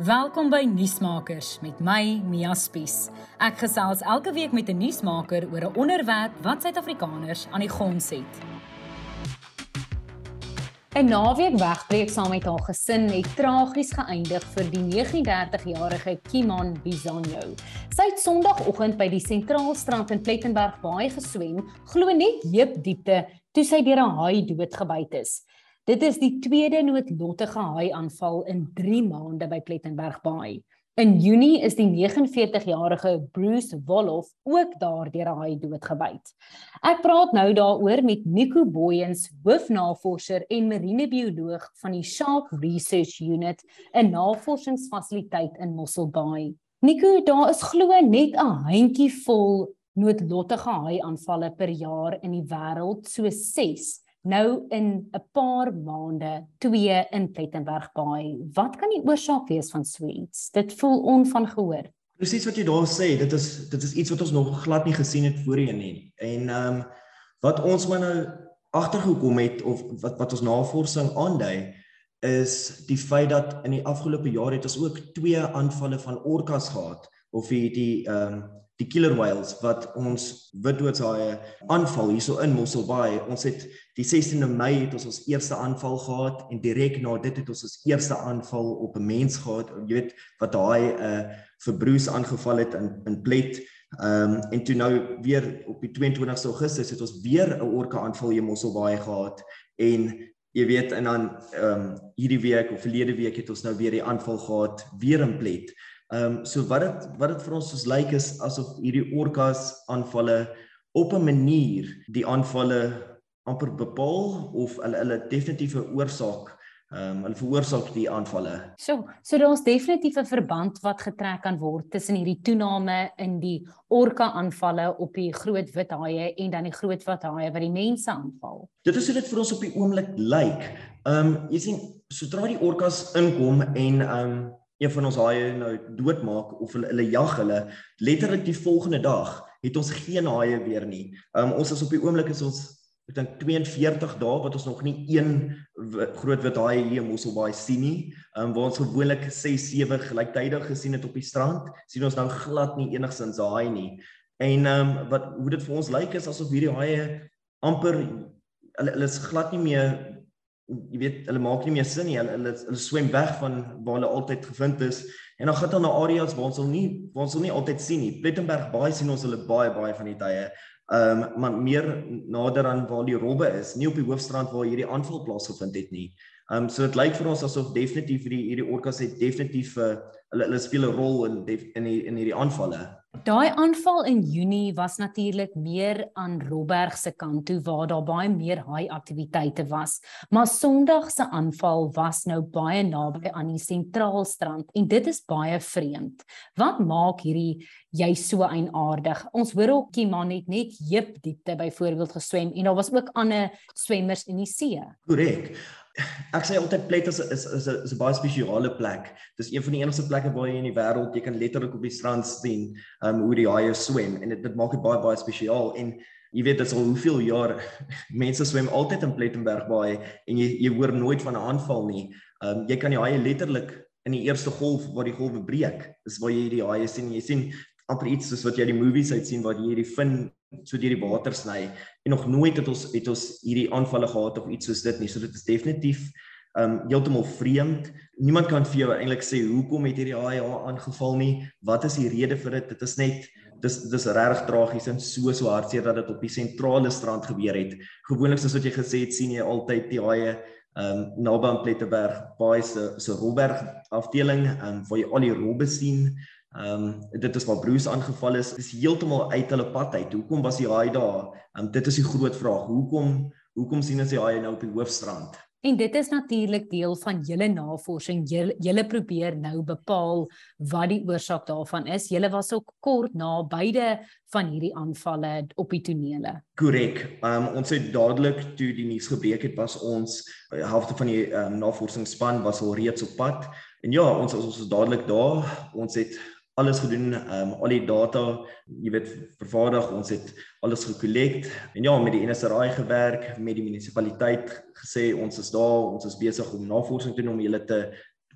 Welkom by Nuusmakers met my Mia Spies. Ek gesels elke week met 'n nuusmaker oor 'n onderwerp wat Suid-Afrikaners aan die gons het. 'n Naweek wegbreek saam met haar gesin het tragies geëindig vir die 39-jarige Kiman Bizanyo. Sy het Sondagoggend by die Sentraalstrand in Plettenberg baie geswem, glo net heep diepte toe sy deur 'n haai doodgebyt is. Dit is die tweede noodlottige haai-aanval in 3 maande by Plettenberg Baai. In Junie is die 49-jarige Bruce Wolff ook daar deur 'n haai doodgebyt. Ek praat nou daaroor met Nico Booyens, hoofnavorser en marinebioloog van die Shark Research Unit, 'n navorsingsfasiliteit in Mossel Bay. Nico, daar is glo net 'n handjievol noodlottige haai-aanvalle per jaar in die wêreld, so 6 nou in 'n paar maande twee in Plettenberg Baai. Wat kan die oorsaak wees van so iets? Dit voel onvangehoor. Presies wat jy daar sê, dit is dit is iets wat ons nog glad nie gesien het voorheen nie. En ehm um, wat ons maar nou agtergekom het of wat wat ons navorsing aandui is die feit dat in die afgelope jaar het ons ook twee aanvalle van orkas gehad of die die ehm um, die killer whales wat ons witdoodshaie aanval hierso in Mossel Bay. Ons het die 16de Mei het ons ons eerste aanval gehad en direk na dit het ons ons eerste aanval op 'n mens gehad. Jy weet wat daai 'n uh, vir Bruce aangeval het in in Plet. Ehm um, en toe nou weer op die 22ste Augustus het ons weer 'n orka aanval hier Mossel Bay gehad en jy weet en dan ehm um, hierdie week of verlede week het ons nou weer die aanval gehad weer in Plet. Ehm um, so wat dit wat dit vir ons soos lyk is asof hierdie orkas aanvalle op 'n manier die aanvalle amper bepaal of hulle hulle definitiewe oorsaak ehm um, hulle veroorsaak die aanvalle. So, so daar's definitief 'n verband wat getrek kan word tussen hierdie toename in die orka aanvalle op die groot wit haie en dan die groot wat haie wat die mense aanval. Dit is hoe dit vir ons op die oomblik lyk. Ehm um, jy sien sodra die orkas inkom en ehm um, een van ons haie nou doodmaak of hulle hulle jag hulle letterlik die volgende dag het ons geen haie weer nie. Um, ons is op die oomblik is ons ek dink 42 dae wat ons nog nie een groot wit haai hier in Mosselbaai sien nie. Um, waar ons gewoonlik 6 7 gelyktydig gesien het op die strand, sien ons nou glad nie enigsins haai nie. En ehm um, wat hoe dit vir ons lyk is asof hierdie haie amper hulle hulle is glad nie meer jy weet hulle maak nie meer sin nie. Hulle hulle, hulle swem weg van waar hulle altyd gevind is en dan gaan hulle na areas waar ons hulle nie waar ons hulle nie altyd sien nie. Plettenberg Baai sien ons hulle baie baie van die tye. Ehm um, maar meer nader aan waar die robbe is, nie op die hoofstrand waar hierdie aanval plaasgevind het nie. Ehm um, so dit lyk vir ons asof definitief hierdie hierdie orkas het definitief 'n uh, hulle hulle speel 'n rol in in die, in hierdie aanvalle. Daai aanval in Junie was natuurlik meer aan Robberg se kant toe waar daar baie meer haai aktiwiteite was, maar Sondag se aanval was nou baie naby aan die sentraalstrand en dit is baie vreemd. Wat maak hierdie jy so eienaardig? Ons hoor ook Kiman het net heup diepte byvoorbeeld geswem en daar was ook ander swemmers in die see. Korrek ek sê altyd Plet is is is 'n is baie spesiale plek. Dis een van die enigste plekke waar jy in die wêreld jy kan letterlik op die strand sien um hoe die haie swem en dit dit maak dit baie baie spesiaal en jy weet dit al hoeveel jaar mense swem altyd in Plettenberg Baai en jy jy hoor nooit van 'n aanval nie. Um jy kan die haie letterlik in die eerste golf waar die golwe breek, is waar jy die haie sien. Jy sien amper iets soos wat jy die movies uit sien waar jy hierdie fin so deur die water sny en nog nooit het ons het ons hierdie aanvalle gehad of iets soos dit nie. So dit is definitief um heeltemal vreemd. Niemand kan vir jou eintlik sê hoekom het hierdie haai haar aangeval nie. Wat is die rede vir dit? Dit is net dis dis regtig tragies en so so hartseer dat dit op die sentrale strand gebeur het. Gewoonlik soos wat jy gesê het, sien jy altyd die haie um naby aan Plettenberg, baie se se Robberg afdeling, um waar jy al die robbe sien. Ehm um, dit is waar Bruce aangeval is. Dis heeltemal uit hulle pad uit. Hoekom was die haai daar? Ehm um, dit is die groot vraag. Hoekom hoekom sien ons die haai nou op die hoofstrand? En dit is natuurlik deel van julle navorsing. Julle julle probeer nou bepaal wat die oorsaak daarvan is. Julle was ook kort na beide van hierdie aanvalle op die tonele. Korrek. Um ons het dadelik toe die nuus gebreek het, was ons eh, helfte van die um, navorsingsspan was al reeds op pad. En ja, ons ons is dadelik daar. Ons het alles gedoen, ehm um, al die data, jy weet, vervaardig, ons het alles gekollekt en ja, met die NSRI gewerk, met die munisipaliteit gesê ons is daar, ons is besig om navorsing te doen om julle te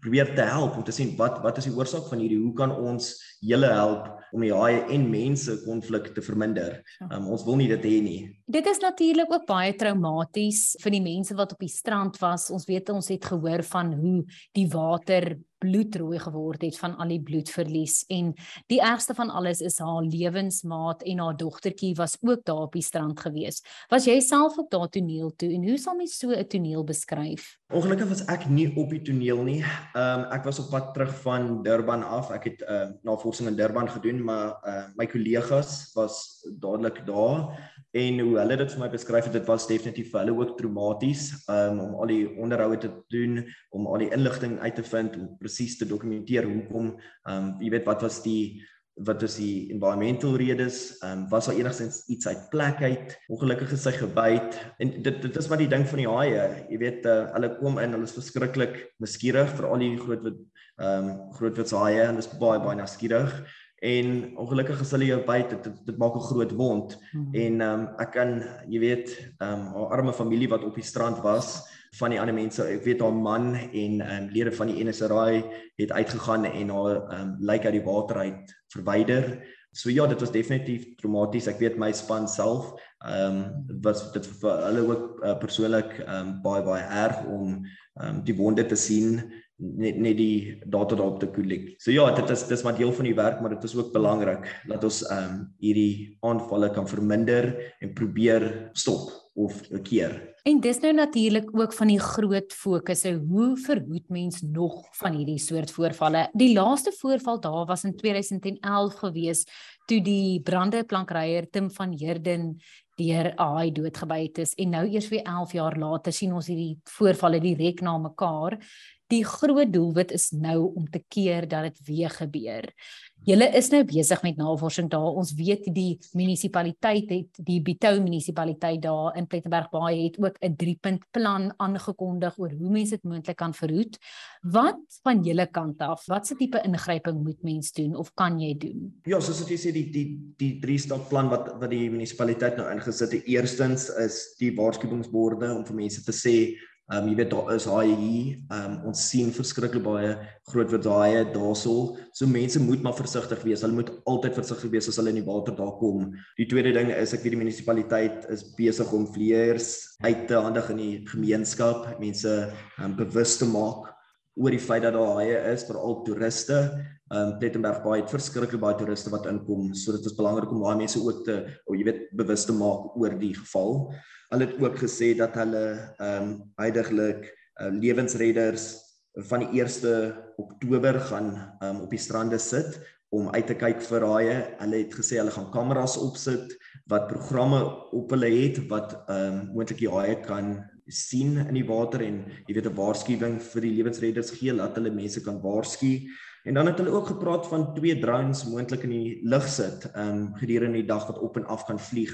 probeer te help om te sien wat wat is die oorsaak van hierdie hoe kan ons julle help om die haai en mense konflik te verminder. Um, ons wil nie dit hê nie. Dit is natuurlik ook baie traumaties vir die mense wat op die strand was. Ons weet ons het gehoor van hoe die water bloedrooi geword het van al die bloedverlies en die ergste van alles is haar lewensmaat en haar dogtertjie was ook daar op die strand gewees. Was jy self op daardie toneel toe en hoe sal mens so 'n toneel beskryf? Ongelukkig was ek nie op die toneel nie. Ehm um, ek was op pad terug van Durban af. Ek het uh, navorsing in Durban gedoen, maar uh, my kollegas was dadelik daar en hoe hulle dit vir my beskryf het, dit was definitief vir hulle ook traumaties um, om al die onderhoude te doen, om al die inligting uit te vind, om presies te dokumenteer hoekom ehm um, jy weet wat was die wat is die environmental redes? Ehm um, was daar enigstens iets uit plek uit? Ongelukkig is hy gebyt. En dit dit is maar die ding van die haie jy weet uh, hulle kom in hulle is verskriklik nuuskierig vir al die groot wit ehm um, groot wit haie en hulle is baie baie nuuskierig. En ongelukkig as hulle jou byt dit, dit dit maak 'n groot wond. Hmm. en ehm um, ek kan jy weet ehm um, haar arme familie wat op die strand was van die ander mense ek weet haar man en ehm um, lede van die NSRI het uitgegaan en haar ehm um, lyk uit die water uit verwyder so ja dit was definitief traumaties ek weet my span self ehm um, was dit vir hulle ook uh, persoonlik ehm um, baie baie erg om ehm um, die wonde te sien net net die data daarop te kollek. So ja, dit is dis maar deel van die werk, maar dit is ook belangrik dat ons ehm um, hierdie aanvalle kan verminder en probeer stop of keer. En dis nou natuurlik ook van die groot fokusse, hoe verhoed mens nog van hierdie soort voorvalle? Die laaste voorval daar was in 2011 gewees toe die brande plankryer Tim van Heerden deur AI doodgebyt is. En nou eers weer 11 jaar later sien ons hierdie voorvalle direk na mekaar die groot doelwit is nou om te keer dat dit weer gebeur. Julle is nou besig met navorsing daar. Ons weet die munisipaliteit het die Bitou munisipaliteit daar in Plettenberg Baai het ook 'n 3-punt plan aangekondig oor hoe mense dit moontlik kan verhoed. Wat van julle kant af, watse tipe ingryping moet mens doen of kan jy doen? Ja, soos wat jy sê die die die 3-stap plan wat wat die munisipaliteit nou ingesit het. Eerstens is die waarskuwingsborde om vir mense te sê um, jy weet daar is haai hier. Ehm um, ons sien verskriklik baie groot wit haie daarso. So mense moet maar versigtig wees. Hulle moet altyd versigtig wees as hulle in die water daar kom. Die tweede ding is ek weet die munisipaliteit is besig om vleiers uit te handig in die gemeenskap, mense ehm um, bewus te maak oor die feit dat daar haie is vir al toeriste. Ehm um, Plettenberg baie het verskriklik baie toeriste wat inkom. So dit is belangrik om daai mense ook te, oh, jy weet, bewus te maak oor die geval. Hulle het ook gesê dat hulle ehm um, heidaglik uh, lewensredders van die 1ste Oktober gaan ehm um, op die strande sit om uit te kyk vir haie. Hulle het gesê hulle gaan kameras opsit wat programme op hulle het wat ehm um, moontlik die haie kan sien in die water en jy weet 'n waarskuwing vir die lewensredders gee dat hulle mense kan waarsku. En dan het hulle ook gepraat van twee drones moontlik in die lug sit ehm um, gedurende die dag wat op en af kan vlieg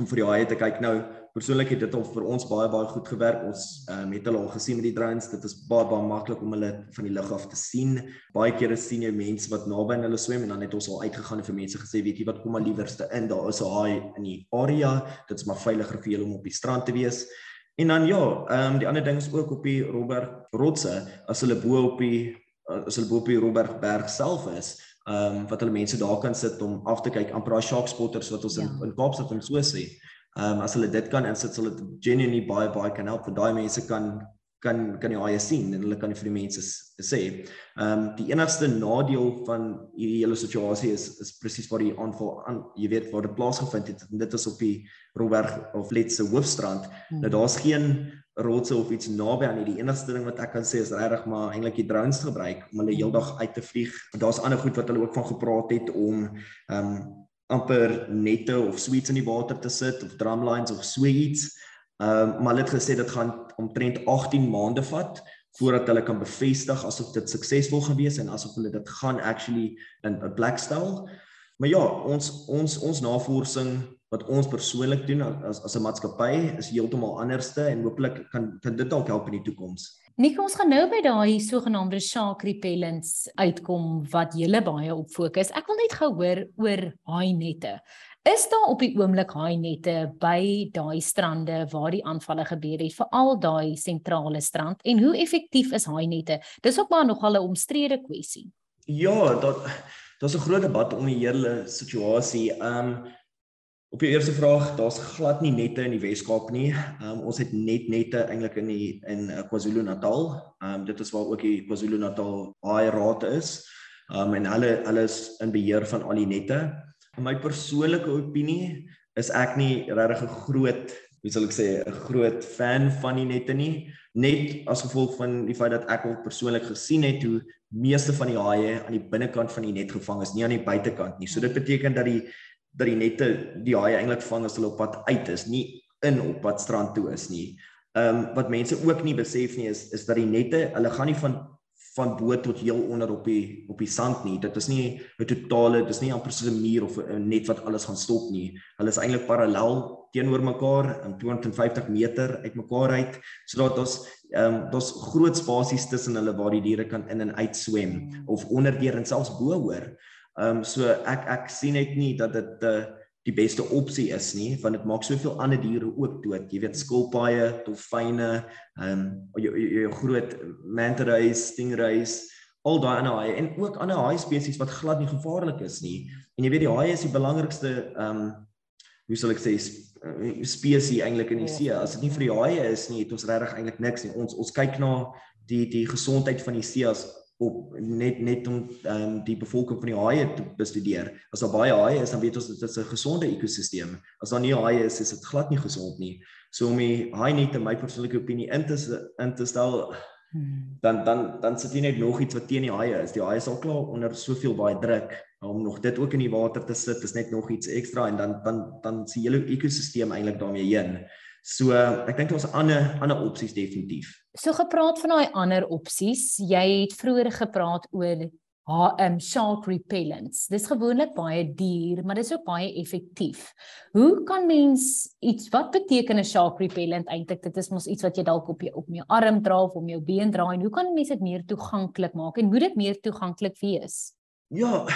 om vir die haie te kyk. Nou persoonlik het dit al vir ons baie baie goed gewerk. Ons ehm um, het hulle al gesien met die drones. Dit is baie baie maklik om hulle van die lug af te sien. Baie kere sien jy mense wat naby aan hulle swem en dan het ons al uitgegaan en vir mense gesê, weet jy wat, kom maar liewerste in. Daar is 'n haai in die area. Dit is maar veiliger vir julle om op die strand te wees. En dan ja, ehm um, die ander ding is ook op die Robert Rotse as hulle bo op die as hulle bo op die Robert Berg self is, ehm um, wat hulle mense daar kan sit om af te kyk amper daai shark spotters wat ons ja. in in Kaapstad om so sê. Ehm um, as hulle dit kan insit, sal dit genuinely baie baie kan help vir daai mense kan kan kan die haie sien en hulle kan vir die mense sê. Ehm um, die enigste nadeel van hierdie hele situasie is is presies waar die aanval aan jy weet waar dit plaasgevind het en dit is op die Robberg of Letse hoofstrand. Hmm. Nou daar's geen rotse of iets naby aan nie. Die enigste ding wat ek kan sê is regtig maar eintlik die drones gebruik om hulle heeldag uit te vlieg. Daar's ander goed wat hulle ook van gepraat het om ehm um, amper nette of sweets in die water te sit of drumlines of so iets. Ehm um, maar hulle het gesê dit gaan omtrent 18 maande vat voordat hulle kan bevestig asof dit suksesvol gewees en asof hulle dit gaan actually in 'n black stel. Maar ja, ons ons ons navorsing wat ons persoonlik doen as as 'n maatskappy is heeltemal anderste en hooplik kan kan dit dalk help in die toekoms. Nik ons gaan nou by daai sogenaamde shark repellents uitkom wat julle baie op fokus. Ek wil net gou hoor oor haai nette. Is daar op die oomblik haai nette by daai strande waar die aanvalle gebeur het, veral daai sentrale strand en hoe effektief is haai nette? Dis ook maar nogal 'n omstrede kwessie. Ja, dat daar's 'n groot debat om die hele situasie. Ehm um, Op die eerste vraag, daar's glad nie nette in die Wes-Kaap nie. Um, ons het net nette eintlik in die in uh, KwaZulu-Natal. Um dit is waar ook die KwaZulu-Natal Haai Raad is. Um en hulle is in beheer van al die nette. In my persoonlike opinie is ek nie regtig 'n groot, hoe sal ek sê, 'n groot fan van die nette nie, net as gevolg van die feit dat ek al persoonlik gesien het hoe meeste van die haie aan die binnekant van die net gevang is, nie aan die buitekant nie. So dit beteken dat die dat die nette die haai eintlik vang as hulle op pad uit is, nie in op pad strand toe is nie. Ehm um, wat mense ook nie besef nie is is dat die nette, hulle gaan nie van van bo tot heel onder op die op die sand nie. Dit is nie 'n totale, dit is nie amper soos 'n muur of 'n net wat alles gaan stop nie. Hulle is eintlik parallel teenoor mekaar in 250 meter uit. So dat ons ehm um, daar's groot spasies tussen hulle waar die diere kan in en uit swem of onderdeur en selfs bo hoor. Ehm um, so ek ek sien net nie dat dit uh, die beste opsie is nie want dit maak soveel ander diere ook dood. Jy weet skilpaaie, dolfyne, ehm um, jou, jou, jou groot manta rays, stingrays, al daai ander haie en ook ander haai spesies wat glad nie gevaarlik is nie. En jy weet die haai is die belangrikste ehm um, hoe sal ek sê eh, spesies eintlik in die ja. see. As dit nie vir die haie is nie, het ons regtig eintlik niks nie. Ons ons kyk na die die gesondheid van die see as op net net om um, die bevolking van die haie te bestudeer. As daar baie haie is, dan weet ons dit is 'n gesonde ekosisteem. As daar nie haie is, is dit glad nie gesond nie. So om die haai net in my persoonlike opinie in te in te stel hmm. dan dan dan sit jy net nog iets wat teen die haie is. Die haie is al klaar onder soveel baie druk om nog dit ook in die water te sit, is net nog iets ekstra en dan dan dan sien hele ekosisteem eintlik daarmee heen. So ek dink daar's ander ander opsies definitief. So gepraat van daai ander opsies, jy het vroeër gepraat oor HM shark repellents. Dis gewoonlik baie duur, maar dis ook baie effektief. Hoe kan mens iets wat beteken 'n shark repellent eintlik? Dit is mos iets wat jy dalk op jou op jou arm dra of om jou been dra en hoe kan mense dit meer toeganklik maak en moet dit meer toeganklik wees? Ja,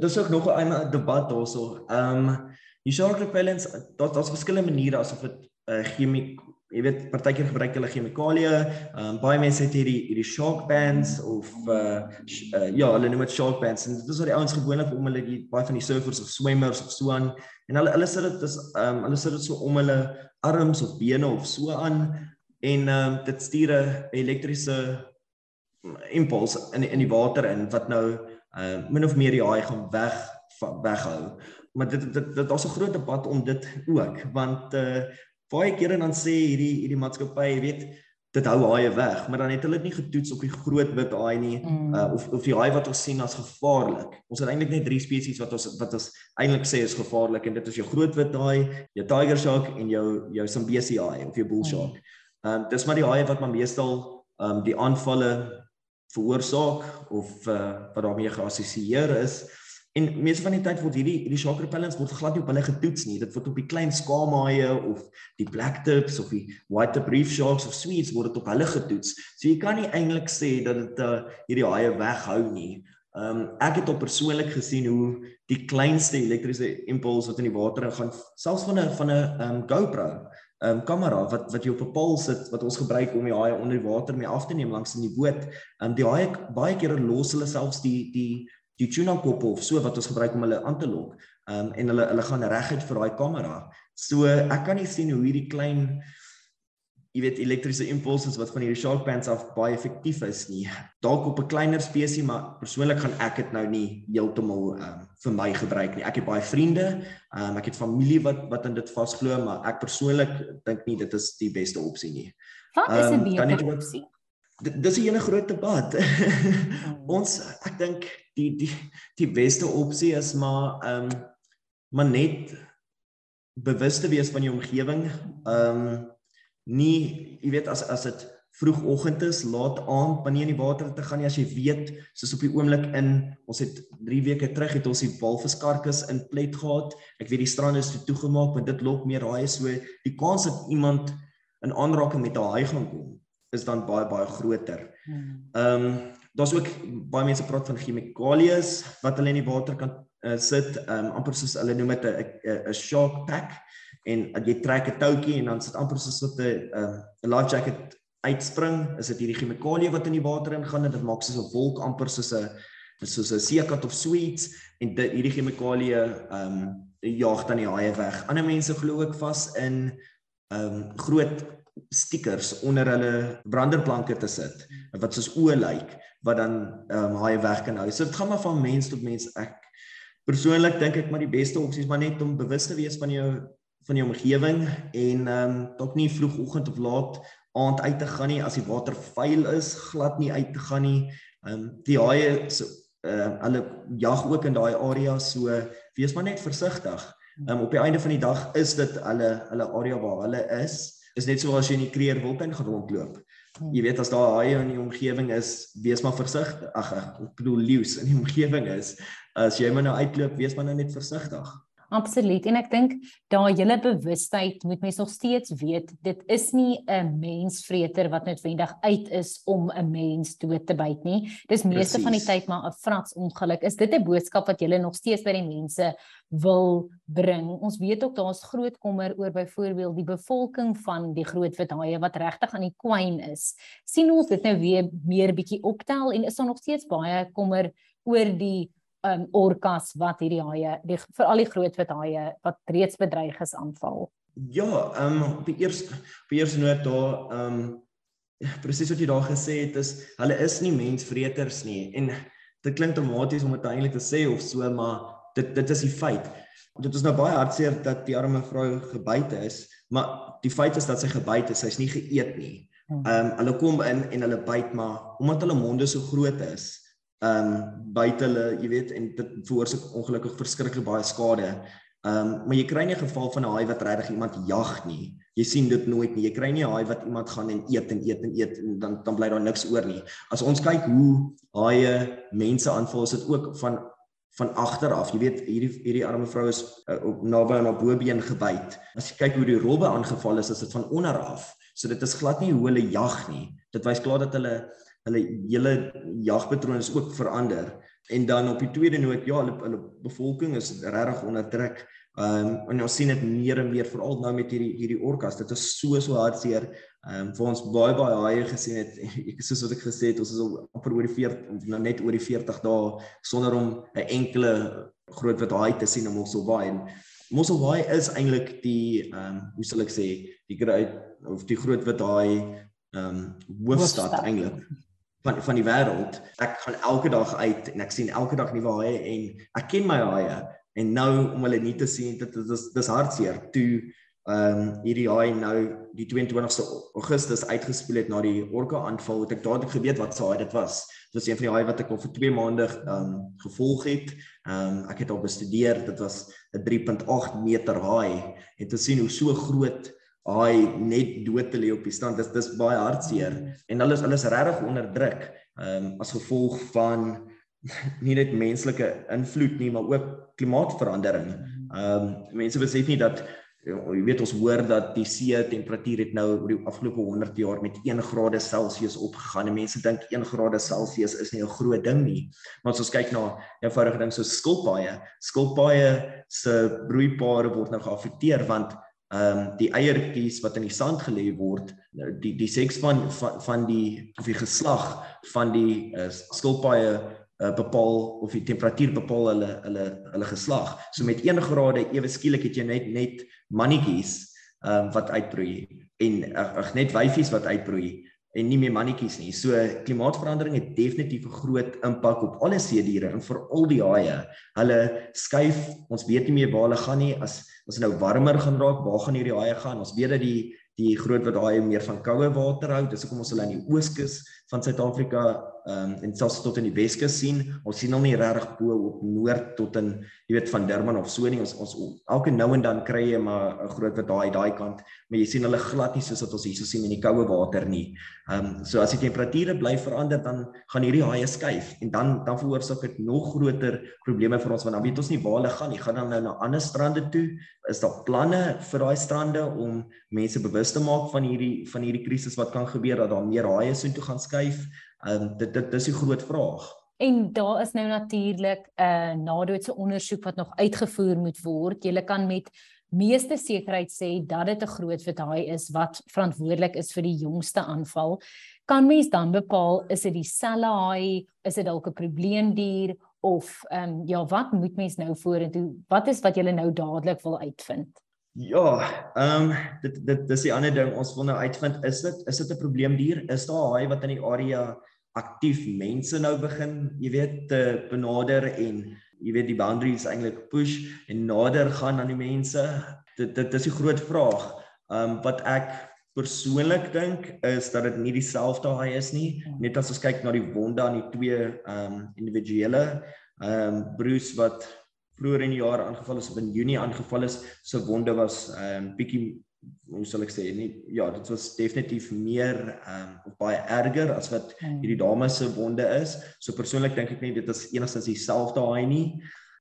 dis ook nog 'n debat daarso. Ehm um, Die shark repellents, daar daar's verskillende maniere asof dit 'n uh, eh, chemie, jy weet, partykeer gebruik hulle chemikalieë. Ehm um, baie mense het hierdie hierdie shark bands of uh, uh ja, hulle noem dit shark bands en dit is wat die ouens gewoonlik om hulle die baie van die surfers of swemmers of so aan en hulle hulle sit dit is ehm um, hulle sit dit so om hulle arms of bene of so aan en ehm um, dit stuur 'n elektriese impuls in in die water in wat nou ehm uh, min of meer die haai gaan weg weghou maar dit dit dit daar's 'n groot debat om dit ook want uh baie kere dan sê hierdie hierdie maatskappy weet dit hou haie weg maar dan het hulle dit nie getoets op die groot wit haai nie mm. uh, of of die haai wat ons sien as gevaarlik ons het eintlik net drie spesies wat ons wat ons eintlik sê is gevaarlik en dit is jou groot wit haai jou tiger shark en jou jou Zambesi haai of jou bull mm. shark ehm um, dis maar die haie wat maar meestal ehm um, die aanvalle veroorsaak of uh, wat daarmee geassosieer is En meeste van die tyd word hierdie hierdie shark repellents word glad nie op hulle getoets nie. Dit word op die klein skaamhaie of die black tips of die white tip reef sharks of sweets word dit op hulle getoets. So jy kan nie eintlik sê dat dit uh, hierdie haie weghou nie. Ehm um, ek het op persoonlik gesien hoe die kleinste elektriese impuls wat in die water gaan selfs van 'n van 'n ehm um, GoPro ehm um, kamera wat wat jy op 'n paal sit wat ons gebruik om die haie onder die water mee af te neem langs in die boot. Ehm um, die haie baie kere los hulle selfs die die die tuna kop of so wat ons gebruik om hulle aan te lok. Ehm um, en hulle hulle gaan reguit vir daai kamera. So ek kan nie sien hoe hierdie klein jy weet elektriese impulse wat van hierdie shark pants af baie effektief is nie. Dalk op 'n kleiner spesies, maar persoonlik gaan ek dit nou nie heeltemal ehm um, vir my gebruik nie. Ek het baie vriende, ehm um, ek het familie wat wat in dit vasglo, maar ek persoonlik dink nie dit is die beste opsie nie. Wat is 'n um, beter opsie? Dis 'n ene groot debat. Ons ek dink die die die beste opsie is maar ehm um, maar net bewus te wees van jou omgewing. Ehm um, nie jy weet as as dit vroegoggend is, laat aand wanneer in die water te gaan nie as jy weet soos op die oomblik in ons het 3 weke terug het ons die walviskarkus in plet gehad. Ek weet die strand is toe toegemaak want dit lok meer haai so die kans dat iemand in aanraking met 'n haai gaan kom is dan baie baie groter. Hmm. Ehm um, daar's ook baie mense praat van chemikalieë wat hulle in die water kan uh, sit, ehm um, amper soos hulle noem dit 'n 'n shark pack en jy trek 'n toutjie en dan sit amper soos wat 'n ehm, 'n life jacket uitspring, is dit hierdie chemikalieë wat in die water ingaan en dit maak soos 'n wolk amper soos 'n soos 'n seekat of sweets en dit hierdie chemikalieë ehm um, jaag dan die haie weg. Ander mense glo ook vas in ehm um, groot stickers onder hulle branderplanke te sit wat soos oë lyk wat dan ehm um, haie weg kan hou. So dit gaan maar van mens tot mens. Ek persoonlik dink ek maar die beste opsie is maar net om bewus te wees van jou van jou omgewing en ehm um, dalk nie vroegoggend of laat aand uit te gaan nie as die water vuil is, glad nie uit te gaan nie. Ehm um, die haie so uh, hulle jag ook in daai area so wees maar net versigtig. Um, op die einde van die dag is dit hulle hulle area waar hulle is. Is net so as jy in die Kreer Wildtuin gaan rondloop. Hmm. Jy weet as daar haie in die omgewing is, wees maar versigtig. Ag ek bedoel leeu's in die omgewing is. As jy maar nou uitloop, wees maar nou net versigtig. Absoluut. En ek dink daai hele bewustheid moet mense nog steeds weet, dit is nie 'n mensvreter wat noodwendig uit is om 'n mens dood te byt nie. Dis meeste Precies. van die tyd maar 'n frats ongeluk. Is dit 'n boodskap wat jy nog steeds by die mense wil bring? Ons weet ook daar's groot kommer oor byvoorbeeld die bevolking van die groot wit haie wat regtig aan die kwyn is. sien ons dit nou weer meer bietjie optel en is daar nog steeds baie kommer oor die um orkas wat hierdie haie die veral die groot wit haie wat reeds bedreig is aanval. Ja, um op die eerste op die eerste noot daar um presies wat jy daar gesê het is hulle is nie mensvreters nie en dit klink dramaties om dit eintlik te sê of so maar dit dit is die feit. Dit is nou baie hartseer dat die arme vrou gebyt is, maar die feit is dat sy gebyt is, sy's nie geëet nie. Hmm. Um hulle kom in en hulle byt maar omdat hulle monde so groot is ehm um, buite hulle, jy weet, en dit veroorsaak ongelukkig verskriklik baie skade. Ehm um, maar jy kry nie 'n geval van 'n haai wat regtig iemand jag nie. Jy sien dit nooit nie. Jy kry nie 'n haai wat iemand gaan en eet en eet en eet en dan dan bly daar niks oor nie. As ons kyk hoe haie mense aanval, is dit ook van van agter af. Jy weet hierdie hierdie arme vrou is uh, op naby aan haar bobeen gebyt. As jy kyk hoe die robbe aangeval is, is dit van onder af. So dit is glad nie hoe hulle jag nie. Dit wys klaar dat hulle hulle hele jagpatroon is ook verander en dan op die tweede noot ja hulle hulle bevolking is regtig onder druk. Ehm um, en ons sien dit meer en meer veral nou met hierdie hierdie orkas. Dit is so so hartseer. Ehm um, vir ons baie baie haie gesien het. Ek soos wat ek gesê het, ons is al amper oor die 40 nou net oor die 40 dae sonder om 'n enkele groot wat haai te sien in Mossel Bay en Mossel Bay is eintlik die ehm um, hoe sal ek sê, die groot of die groot wat haai ehm um, hoofstad eintlik van van die wêreld. Ek gaan elke dag uit en ek sien elke dag nuwe haie en ek ken my haie en nou om hulle nie te sien dit is dis hartseer toe ehm um, hierdie haai nou die 22ste Augustus uitgespeel het na die orka aanval het ek dadelik geweet wat se haai dit was. Dit was een van die haai wat ek al vir 2 maande ehm um, gevolg het. Ehm um, ek het al bestudeer. Dit was 'n 3.8 meter haai en te sien hoe so groot hy net dood te lê op die strand. Dis dis baie hartseer en hulle is hulle is regtig onder druk ehm um, as gevolg van nie net menslike invloed nie, maar ook klimaatsverandering. Ehm um, mense besef nie dat jy weet ons hoor dat die see temperatuur het nou oor die afgelope 100 jaar met 1 grade Celsius opgegaan. En mense dink 1 grade Celsius is nie 'n groot ding nie. Maar as ons kyk na eenvoudige ding so skilpaaie, skilpaaie se broeipare word nou geaffekteer want ehm um, die eiertjies wat in die sand gelê word die die seks van van, van die of die geslag van die uh, skilpaaie uh, bepaal of die temperatuur bepaal hulle hulle hulle geslag. So met 1 grade ewe skielik het jy net net mannetjies ehm um, wat uitbroei en ag net wyfies wat uitbroei en nie meer mannetjies nie. So klimaatsverandering het definitief 'n groot impak op alle seediere en veral die haie. Hulle skuif, ons weet nie meer waar hulle gaan nie as as dit nou warmer gaan raak, waar gaan hierdie haie gaan? Ons weet dat die die groot wat haie meer van koue water hou. Dis hoekom ons hulle aan die ooskus van Suid-Afrika ehm um, en selfs tot in die Weskus sien. Ons sien hom nie regtig bo op noord tot in jy weet van Durban of so nie. Ons ons elke nou en dan kry jy maar 'n groot wat daai daai kant, maar jy sien hulle glad nie soos wat ons hierso sien in die koue water nie. Ehm um, so as die temperature bly verander dan gaan hierdie haie skuif en dan dan veroorsaak dit nog groter probleme vir ons want dan weet ons nie waar hulle gaan nie. Gaan dan nou na ander strande toe? Is daar planne vir daai strande om mense bewus te maak van hierdie van hierdie krisis wat kan gebeur dat daar meer haie soontoe gaan skuif? Ehm um, dit dit dis 'n groot vraag. En daar is nou natuurlik 'n uh, nadoetse ondersoek wat nog uitgevoer moet word. Jy kan met meeste sekerheid sê dat dit 'n groot verdaai is wat verantwoordelik is vir die jongste aanval. Kan mens dan bepaal is dit dieselfde haai, is dit dalk 'n probleemdier of ehm um, ja, wat moet mens nou vorentoe? Wat is wat jy nou dadelik wil uitvind? Ja, ehm um, dit dit dis die ander ding ons wil nou uitvind is dit is dit 'n probleemdier? Is daar haai wat in die area aktief mense nou begin, jy weet, te benader en jy weet die boundaries eintlik push en nader gaan aan die mense? Dit dit is 'n groot vraag. Ehm um, wat ek persoonlik dink is dat dit nie dieselfde haai is nie. Net as ons kyk na die wonde aan die twee ehm um, individuele ehm um, Bruce wat vroeër in die jaar aangeval is of in Junie aangeval is, se wonde was ehm um, bietjie hoe sal ek sê nie ja, dit was definitief meer ehm um, of baie erger as wat hmm. hierdie dame se wonde is. So persoonlik dink ek nie dit is enigstens dieselfde daai nie.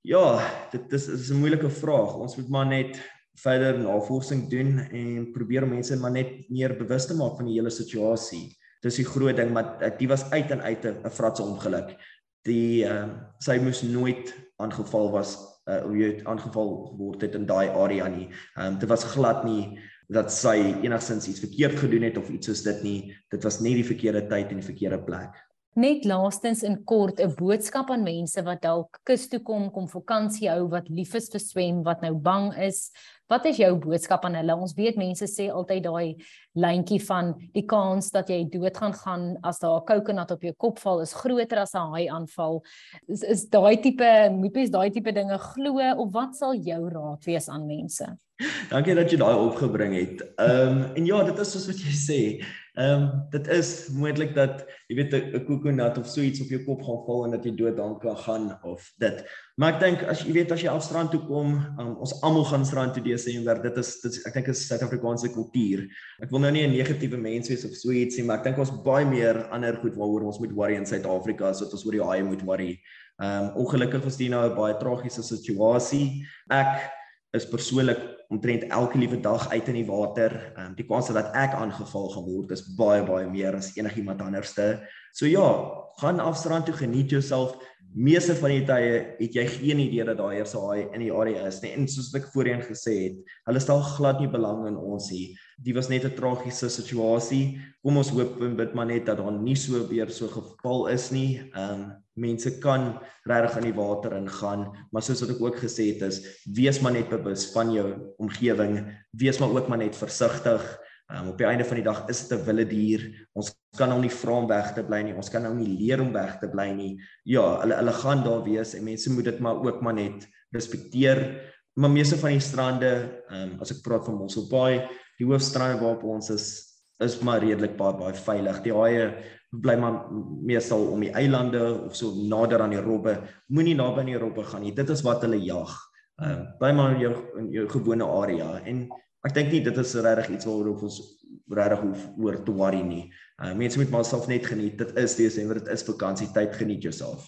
Ja, dit is is 'n moeilike vraag. Ons moet maar net verder navorsing doen en probeer mense maar net meer bewus te maak van die hele situasie. Dis die groot ding, maar dit was uit en uit 'n fratse ongeluk. Die ehm uh, sy moes nooit aangeval was uh hoe jy aangeval geword het in daai area nie. Ehm um, dit was glad nie dat sy enigstens iets verkeerd gedoen het of iets soos dit nie. Dit was net die verkeerde tyd en die verkeerde plek. Net laastens in kort 'n boodskap aan mense wat dalk kus toe kom, kom vakansie hou, wat lief is vir swem, wat nou bang is. Wat is jou boodskap aan hulle? Ons weet mense sê altyd daai lyntjie van die kans dat jy dood gaan gaan as daar 'n coconut op jou kop val is groter as 'n haai aanval. Is is daai tipe moet mens daai tipe dinge glo of wat sal jou raad wees aan mense? Dankie dat jy daai opgebring het. Ehm um, en ja, dit is soos wat jy sê. Ehm um, dit is moontlik dat jy weet 'n kokonat of so iets op jou kop gaan val en dat jy dood dan kan gaan of dit. Maar ek dink as jy weet as jy af strand toe kom, um, ons almal gaan strand toe Desember. Dit is dit is, ek dink is Suid-Afrikaanse kultuur. Ek wil nou nie 'n negatiewe mens wees of so ietsie, maar ek dink ons baie meer ander goed waaroor ons moet worry in Suid-Afrika as wat ons oor die haie moet worry. Ehm um, ongelukkig is dit nou 'n baie tragiese situasie. Ek is persoonlik omtrent elke liewe dag uit in die water. Ehm um, die kans dat ek aangeval gaan word is baie baie meer as enigiemand anderste. So ja, gaan afstrand toe geniet jouself. Meeste van die tye het jy geen idee dat daar eers 'n haai in die area is nie. En soos ek voorheen gesê het, hulle stel glad nie belang in ons nie. Dit was net 'n tragiese situasie. Kom ons hoop en bid maar net dat daar nie so weer so geval is nie. Ehm um, mense kan regtig in die water ingaan, maar soos wat ek ook gesê het is, wees maar net bewus van jou omgewing, wees maar ook maar net versigtig. Um, op die einde van die dag is dit 'n wilde dier. Ons kan hom nie vra om weg te bly nie. Ons kan hom nie leer om weg te bly nie. Ja, hulle hulle gaan daar wees en mense moet dit maar ook maar net respekteer. Maar meeste van die strande, um, as ek praat van Mossel Bay, die hoofstrande waarop ons is, is maar redelik baie baie veilig. Die haie bly maar meestal om die eilande of so nader aan die robbe. Moenie naby aan die robbe gaan nie. Dit is wat hulle jag. Ehm uh, bly maar in jou in jou gewone area en ek dink nie dit is regtig iets waaroor ons regtig hoef oor te worry nie. Uh mense moet maar self net geniet. Dit is Desember, dit is vakansietyd, geniet jouself.